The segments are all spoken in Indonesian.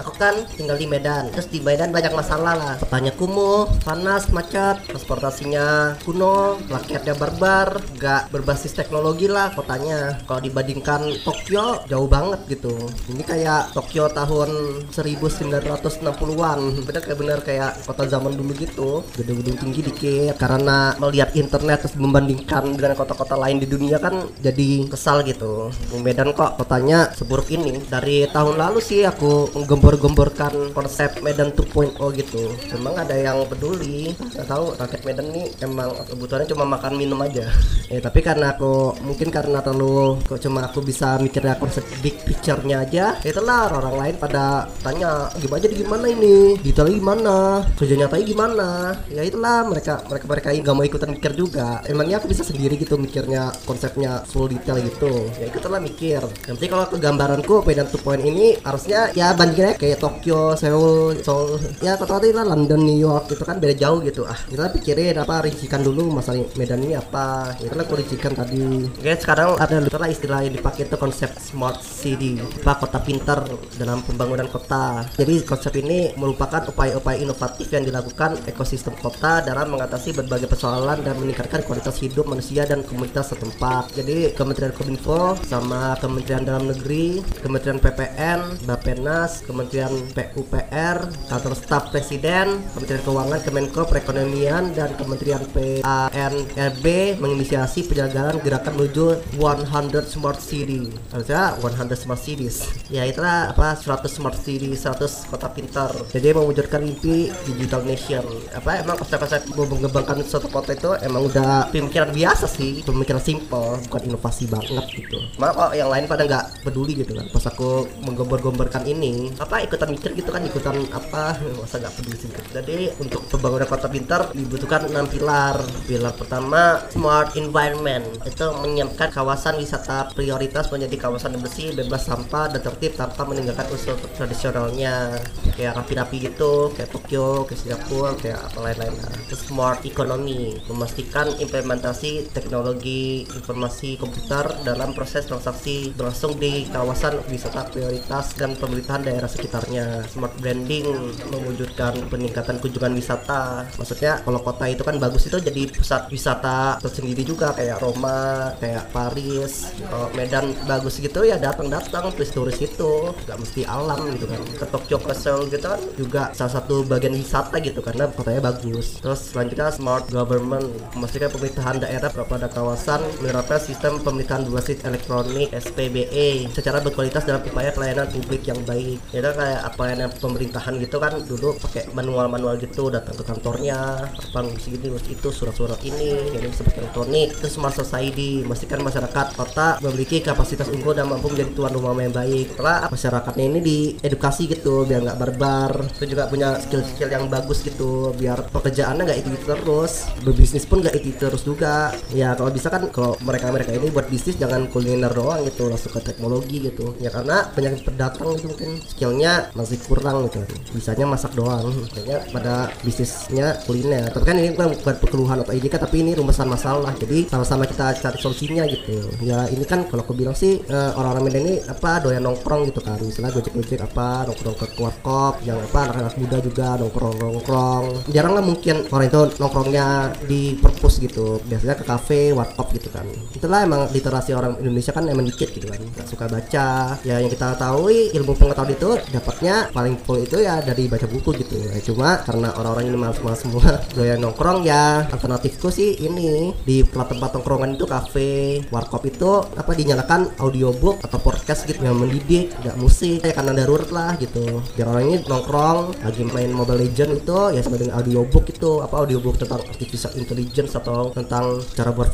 aku kan tinggal di Medan. Terus di Medan banyak masalah lah. Kotanya kumuh panas macet. Transportasinya kuno rakyatnya barbar. Gak berbasis teknologi lah kotanya. Kalau dibandingkan Tokyo jauh banget gitu. Ini kayak Tokyo tahun 1960-an bener kayak bener kayak kota zaman dulu gitu. Gedung-gedung tinggi dikit. Karena melihat internet terus membandingkan dengan kota-kota lain di dunia kan jadi kesal gitu. Medan kok kotanya seburuk ini. Dari tahun lalu sih aku menggembor-gemborkan konsep Medan 2.0 gitu. Memang ada yang peduli nggak tahu rakyat Medan nih emang kebutuhannya cuma makan minum aja. Ya tapi karena aku mungkin karena terlalu kok cuma aku bisa mikirnya konsep big picture-nya aja itulah orang lain pada tanya gimana jadi gimana ini? Detailnya gimana? Kerja nyatanya gimana? Ya itulah mereka mereka mereka yang gak mau ikutan mikir juga. Emangnya aku bisa sendiri gitu mikirnya konsepnya full detail gitu? Ya itulah mikir. Nanti kalau ke gambaranku Medan 2 point ini harusnya ya bandingnya kayak Tokyo Seoul Seoul. Ya kota-kota itu lah London New York itu kan beda jauh gitu. Ah kita pikirin apa rincikan dulu masalah Medan ini apa. Itu lah aku rincikan tadi. Oke sekarang ada itulah istilah yang dipakai itu konsep smart city. Apa kota pintar dalam pembangunan kota. Jadi konsep ini merupakan upaya-upaya inovatif yang dilakukan ekosistem kota dalam mengatasi berbagai persoalan dan meningkatkan kualitas hidup manusia dan komunitas setempat. Jadi Kementerian Kominfo sama Kementerian Dalam Negeri Kementerian PPN Bapenas Kementerian PUPR Kantor Staf Presiden Kementerian Keuangan Kemenko Perekonomian dan Kementerian PANRB menginisiasi penyelenggaraan gerakan menuju 100 Smart City harusnya 100 Smart Cities. Ya itulah apa 100 Smart City 100 kota pintar. Jadi mewujudkan mimpi digital nation. Apa emang konsep-konsep mengembangkan suatu kota itu emang udah pemikiran biasa sih. Pemikiran simple bukan inovasi banget gitu. Kok yang lain pada nggak peduli gitu kan. Pas aku menggombar-gombarkan ini apa ikutan mikir gitu kan ikutan apa masa nggak peduli gitu. jadi untuk pembangunan kota pintar dibutuhkan enam pilar. Pilar pertama smart environment. Itu menyiapkan kawasan wisata prioritas menjadi kawasan yang bersih bebas sampah dan tertib tanpa meninggalkan unsur tradisionalnya. Kayak rapi-rapi gitu kayak Tokyo kayak Singapura kayak apa lain-lain. Terus smart economy. Memastikan implementasi teknologi informasi komputer dalam proses transaksi berlangsung di kawasan wisata prioritas dan pemerintahan daerah sekitarnya. Smart branding mewujudkan peningkatan kunjungan wisata. Maksudnya kalau kota itu kan bagus itu jadi pusat wisata tersendiri juga kayak Roma kayak Paris kalau Medan bagus gitu ya datang-datang turis-turis itu. Nggak mesti alam gitu kan. Ke Tokyo Seoul gitu kan juga salah satu bagian wisata gitu karena kotanya bagus. Terus selanjutnya smart government. Memastikan pemerintahan daerah pada kawasan menerapkan sistem pemerintahan berbasis elektronik SPBE secara berkualitas dalam upaya pelayanan publik yang baik. Ya kayak pelayanan pemerintahan gitu kan dulu pakai manual-manual gitu datang ke kantornya apa ngurus ini ngurus itu surat-surat ini yang seperti elektronik terus smart society memastikan masyarakat kota memiliki kapasitas unggul dan mampu menjadi tuan rumah yang baik. Setelah masyarakatnya ini diedukasi gitu biar nggak barbar itu juga punya skill-skill yang bagus gitu biar pekerjaannya nggak itu, itu terus. Berbisnis pun nggak itu terus juga. Ya kalau bisa kan kalau mereka mereka ini buat bisnis jangan kuliner doang gitu langsung ke teknologi gitu. Ya karena banyak pendatang itu mungkin skillnya masih kurang gitu. Bisanya masak doang. Kayaknya pada bisnisnya kuliner. Tapi kan ini bukan, bukan keluhan atau ini kan tapi ini rumusan masalah. Jadi sama-sama kita cari solusinya gitu. Ya ini kan kalau aku bilang sih eh, orang-orang Medan ini apa doyan nongkrong gitu kan. Misalnya gojek-gojek apa nongkrong ke warkop yang apa anak-anak muda juga nongkrong-nongkrong jarang lah mungkin orang itu nongkrongnya di perpus gitu. Biasanya ke kafe warkop gitu kan. Itulah emang literasi orang Indonesia kan emang dikit gitu kan. Nggak suka baca. Ya yang kita tahu ilmu pengetahuan itu dapatnya paling full itu ya dari baca buku gitu ya. Cuma karena orang-orang ini malas-malas semua doyan nongkrong ya. Alternatifku sih ini di tempat nongkrongan itu kafe warkop itu apa dinyalakan audiobook atau podcast gitu yang mendidik nggak musik ya karena darurat lah gitu. Biar orang ini nongkrong lagi main Mobile Legend itu ya dengan audiobook itu apa audiobook tentang artificial intelligence atau tentang cara buat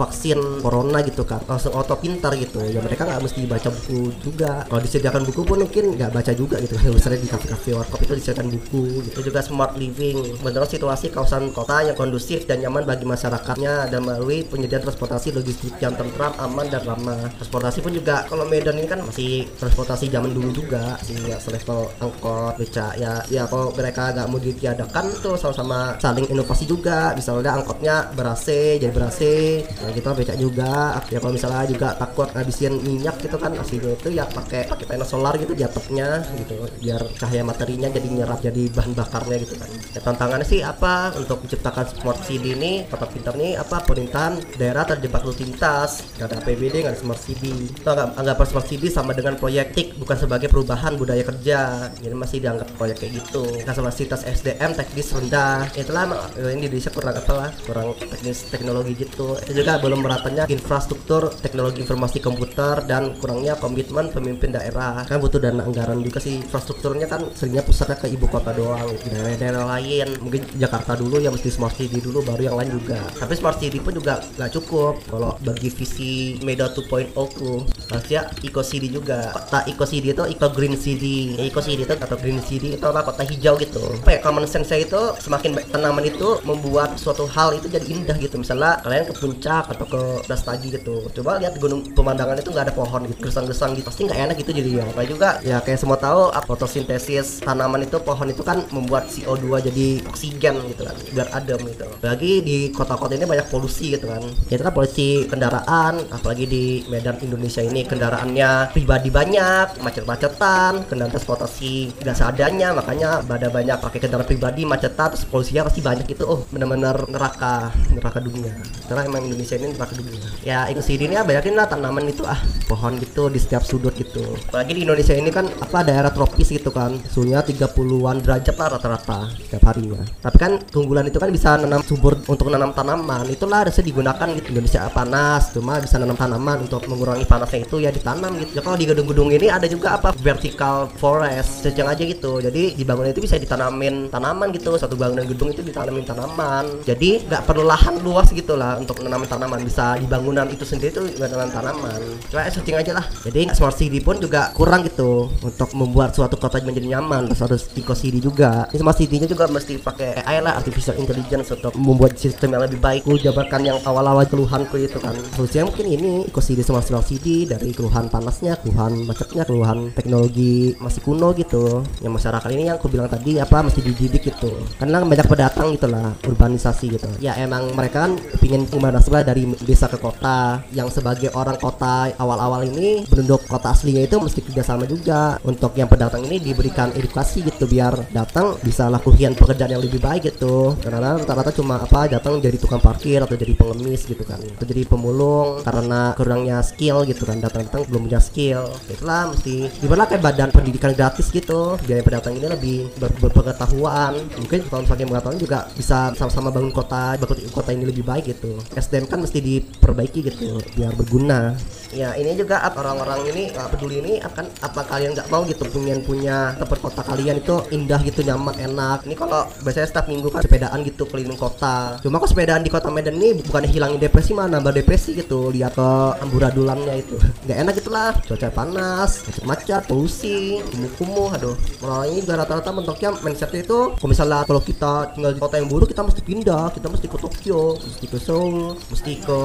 corona gitu kan. Langsung auto pintar gitu. Ya mereka nggak mesti baca buku juga. Kalau disediakan buku pun mungkin nggak baca juga gitu misalnya di kafe-kafe warkop itu disediakan buku gitu juga smart living. Menurut situasi kawasan kota yang kondusif dan nyaman bagi masyarakatnya dan melalui penyediaan transportasi logistik yang tentram aman dan ramah. Transportasi pun juga kalau Medan ini kan masih transportasi zaman dulu juga sih ya selevel angkot beca ya ya kalau mereka nggak mau ditiadakan tuh sama-sama saling inovasi juga. Misalnya angkotnya ber-AC jadi ber-AC ya gitu beca juga. Ya kalau misalnya juga takut ngabisin minyak gitu kan aslinya itu ya pakai pakai panel solar gitu di atapnya gitu biar cahaya materinya jadi nyerap jadi bahan bakarnya gitu kan. Ya, tantangannya sih apa? Untuk menciptakan smart city ini kota pintar ini apa? Pemerintahan daerah terjebak rutinitas nggak ada APBD nggak ada smart city itu anggap, anggap smart city sama dengan proyek TIK bukan sebagai perubahan budaya kerja. Jadi masih dianggap proyek kayak gitu. Kapasitas SDM teknis rendah. Itulah ini di Indonesia kurang apa lah kurang teknis teknologi gitu. Itu juga belum meratanya infrastruktur teknologi informasi komputer dan kurangnya komitmen pemimpin daerah. Kan butuh dana anggaran juga sih infrastrukturnya kan seringnya pusatnya ke ibu kota doang di daerah-daerah lain. Mungkin Jakarta dulu ya mesti smart city dulu baru yang lain juga. Tapi smart city pun juga nggak cukup. Kalau bagi visi Meda 2.0 tuh harusnya eco city juga. Kota eco city itu eco green city. Eco city itu atau green city itu apa? Kota hijau gitu. Apa ya common sense itu semakin tanaman itu membuat suatu hal itu jadi indah gitu. Misalnya kalian ke puncak atau ke Dastagi gitu. Coba lihat gunung pemandangan itu nggak ada pohon gitu. Gesang-gesang gitu. Pasti nggak enak gitu jadi ya apa juga? Ya kayak semua tahu fotosintesis tanaman itu pohon itu kan membuat CO2 jadi oksigen gitu kan biar adem gitu. Lagi di kota-kota ini banyak polusi gitu kan. Ya itu kan polusi kendaraan apalagi di Medan Indonesia ini kendaraannya pribadi banyak macet-macetan kendaraan transportasi tidak seadanya makanya pada banyak pakai kendaraan pribadi macetan terus polusinya pasti banyak itu. Oh benar-benar neraka neraka dunia. Karena emang Indonesia ini neraka dunia. Ya itu sini ya banyakin lah tanaman itu ah pohon gitu di setiap sudut gitu. Apalagi di Indonesia ini kan apa daerah tropis gitu kan. Suhunya 30-an derajat lah rata-rata setiap harinya. Tapi kan keunggulan itu kan bisa nanam subur untuk nanam tanaman. Itulah harusnya digunakan gitu. Indonesia panas cuma bisa nanam tanaman untuk mengurangi panasnya itu ya ditanam gitu. Ya kalau di gedung-gedung ini ada juga apa? Vertical forest sejang aja gitu. Jadi di bangunan itu bisa ditanamin tanaman gitu. Satu bangunan gedung itu ditanamin tanaman. Jadi nggak perlu lahan luas gitu lah untuk menanam tanaman. Bisa di bangunan itu sendiri tuh menanam tanaman. Cuma searching aja lah. Jadi smart city pun juga kurang gitu untuk membuat suatu kota menjadi nyaman terus harus city juga. Ini smart city-nya juga mesti pakai AI lah artificial intelligence untuk membuat sistem yang lebih baik. Ku jabarkan yang awal-awal keluhanku itu kan. Solusinya mungkin ini city smart city dari keluhan panasnya keluhan macetnya keluhan teknologi masih kuno gitu. Yang masyarakat ini yang aku bilang tadi apa mesti dididik gitu. Karena banyak pendatang gitu lah urbanisasi gitu. Ya emang mereka kan pingin sebelah dari desa ke kota. Yang sebagai orang kota awal-awal ini penduduk kota aslinya itu mesti kerjasama juga untuk yang pendatang ini diberikan edukasi gitu biar datang bisa lakukan pekerjaan yang lebih baik gitu. Karena rata-rata cuma apa datang jadi tukang parkir atau jadi pengemis gitu kan. Atau jadi pemulung karena kurangnya skill gitu kan. Datang-datang belum punya skill. Itulah mesti gimana kayak badan pendidikan gratis gitu. Biar yang pendatang ini lebih ber berpengetahuan. Mungkin kalau misalnya pengetahuan juga bisa sama-sama bangun kota bangun kota ini lebih baik gitu. SDM kan mesti diperbaiki gitu biar berguna. Ya ini juga orang-orang ini uh, peduli ini akan apa kalian nggak mau gitu pengen punya tempat kota kalian itu indah gitu nyaman enak. Ini kalau biasanya setiap minggu kan sepedaan gitu keliling kota. Cuma kok sepedaan di kota Medan ini bukan hilangin depresi mah nambah depresi gitu. Lihat ke amburadulannya itu. Nggak enak gitulah cuaca panas macet-macet polusi kumuh-kumuh. Aduh malah ini juga rata-rata mentoknya mindsetnya itu kalau misalnya kalau kita tinggal di kota yang buruk kita mesti pindah. Kita mesti ke Tokyo mesti ke Seoul mesti ke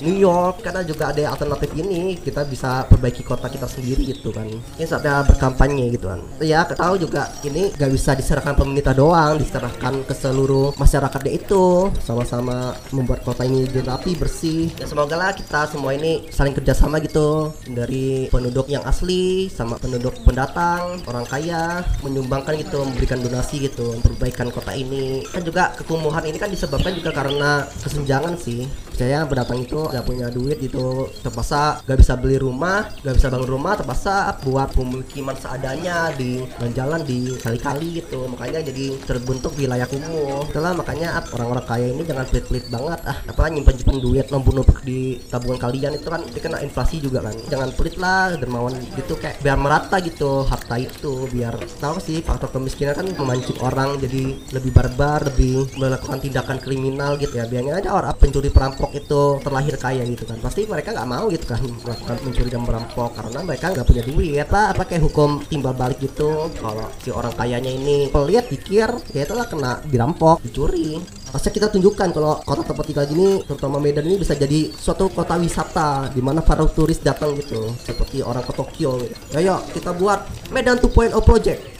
New York. Karena juga ada alternatif ini kita bisa perbaiki kota kita sendiri gitu kan. Ini saatnya berkampanye gitu kan ya tahu juga ini gak bisa diserahkan pemerintah doang diserahkan ke seluruh masyarakatnya itu. Sama-sama membuat kota ini jadi rapi bersih. Ya semoga lah kita semua ini saling kerjasama gitu. Dari penduduk yang asli sama penduduk pendatang orang kaya menyumbangkan gitu memberikan donasi gitu perbaikan kota ini. Kan juga kekumuhan ini kan disebabkan juga karena kesenjangan sih saya pendatang itu gak punya duit gitu terpaksa gak bisa beli rumah gak bisa bangun rumah terpaksa buat pemukiman seadanya di jalan di kali-kali gitu. Makanya jadi terbentuk wilayah kumuh. Itulah makanya orang-orang kaya ini jangan pelit-pelit banget ah. Apa nyimpen-nyimpen duit numpuk-numpuk di tabungan kalian itu kan dikena inflasi juga kan. Jangan pelit lah dermawan gitu kayak biar merata gitu harta itu biar tahu sih faktor kemiskinan kan memancing orang jadi lebih barbar lebih melakukan tindakan kriminal gitu ya. Biarnya aja orang pencuri perampok itu terlahir kaya gitu kan. Pasti mereka nggak mau gitu kan melakukan mencuri dan merampok karena mereka nggak punya duit. Apa apa kayak hukum timbal balik gitu? Kalau si orang kayanya ini pelit pikir ya itulah kena dirampok dicuri. Pasti kita tunjukkan kalau kota tempat tinggal gini terutama Medan ini bisa jadi suatu kota wisata di mana para turis datang gitu. Seperti orang ke Tokyo gitu. Ya yuk kita buat Medan 2.0 project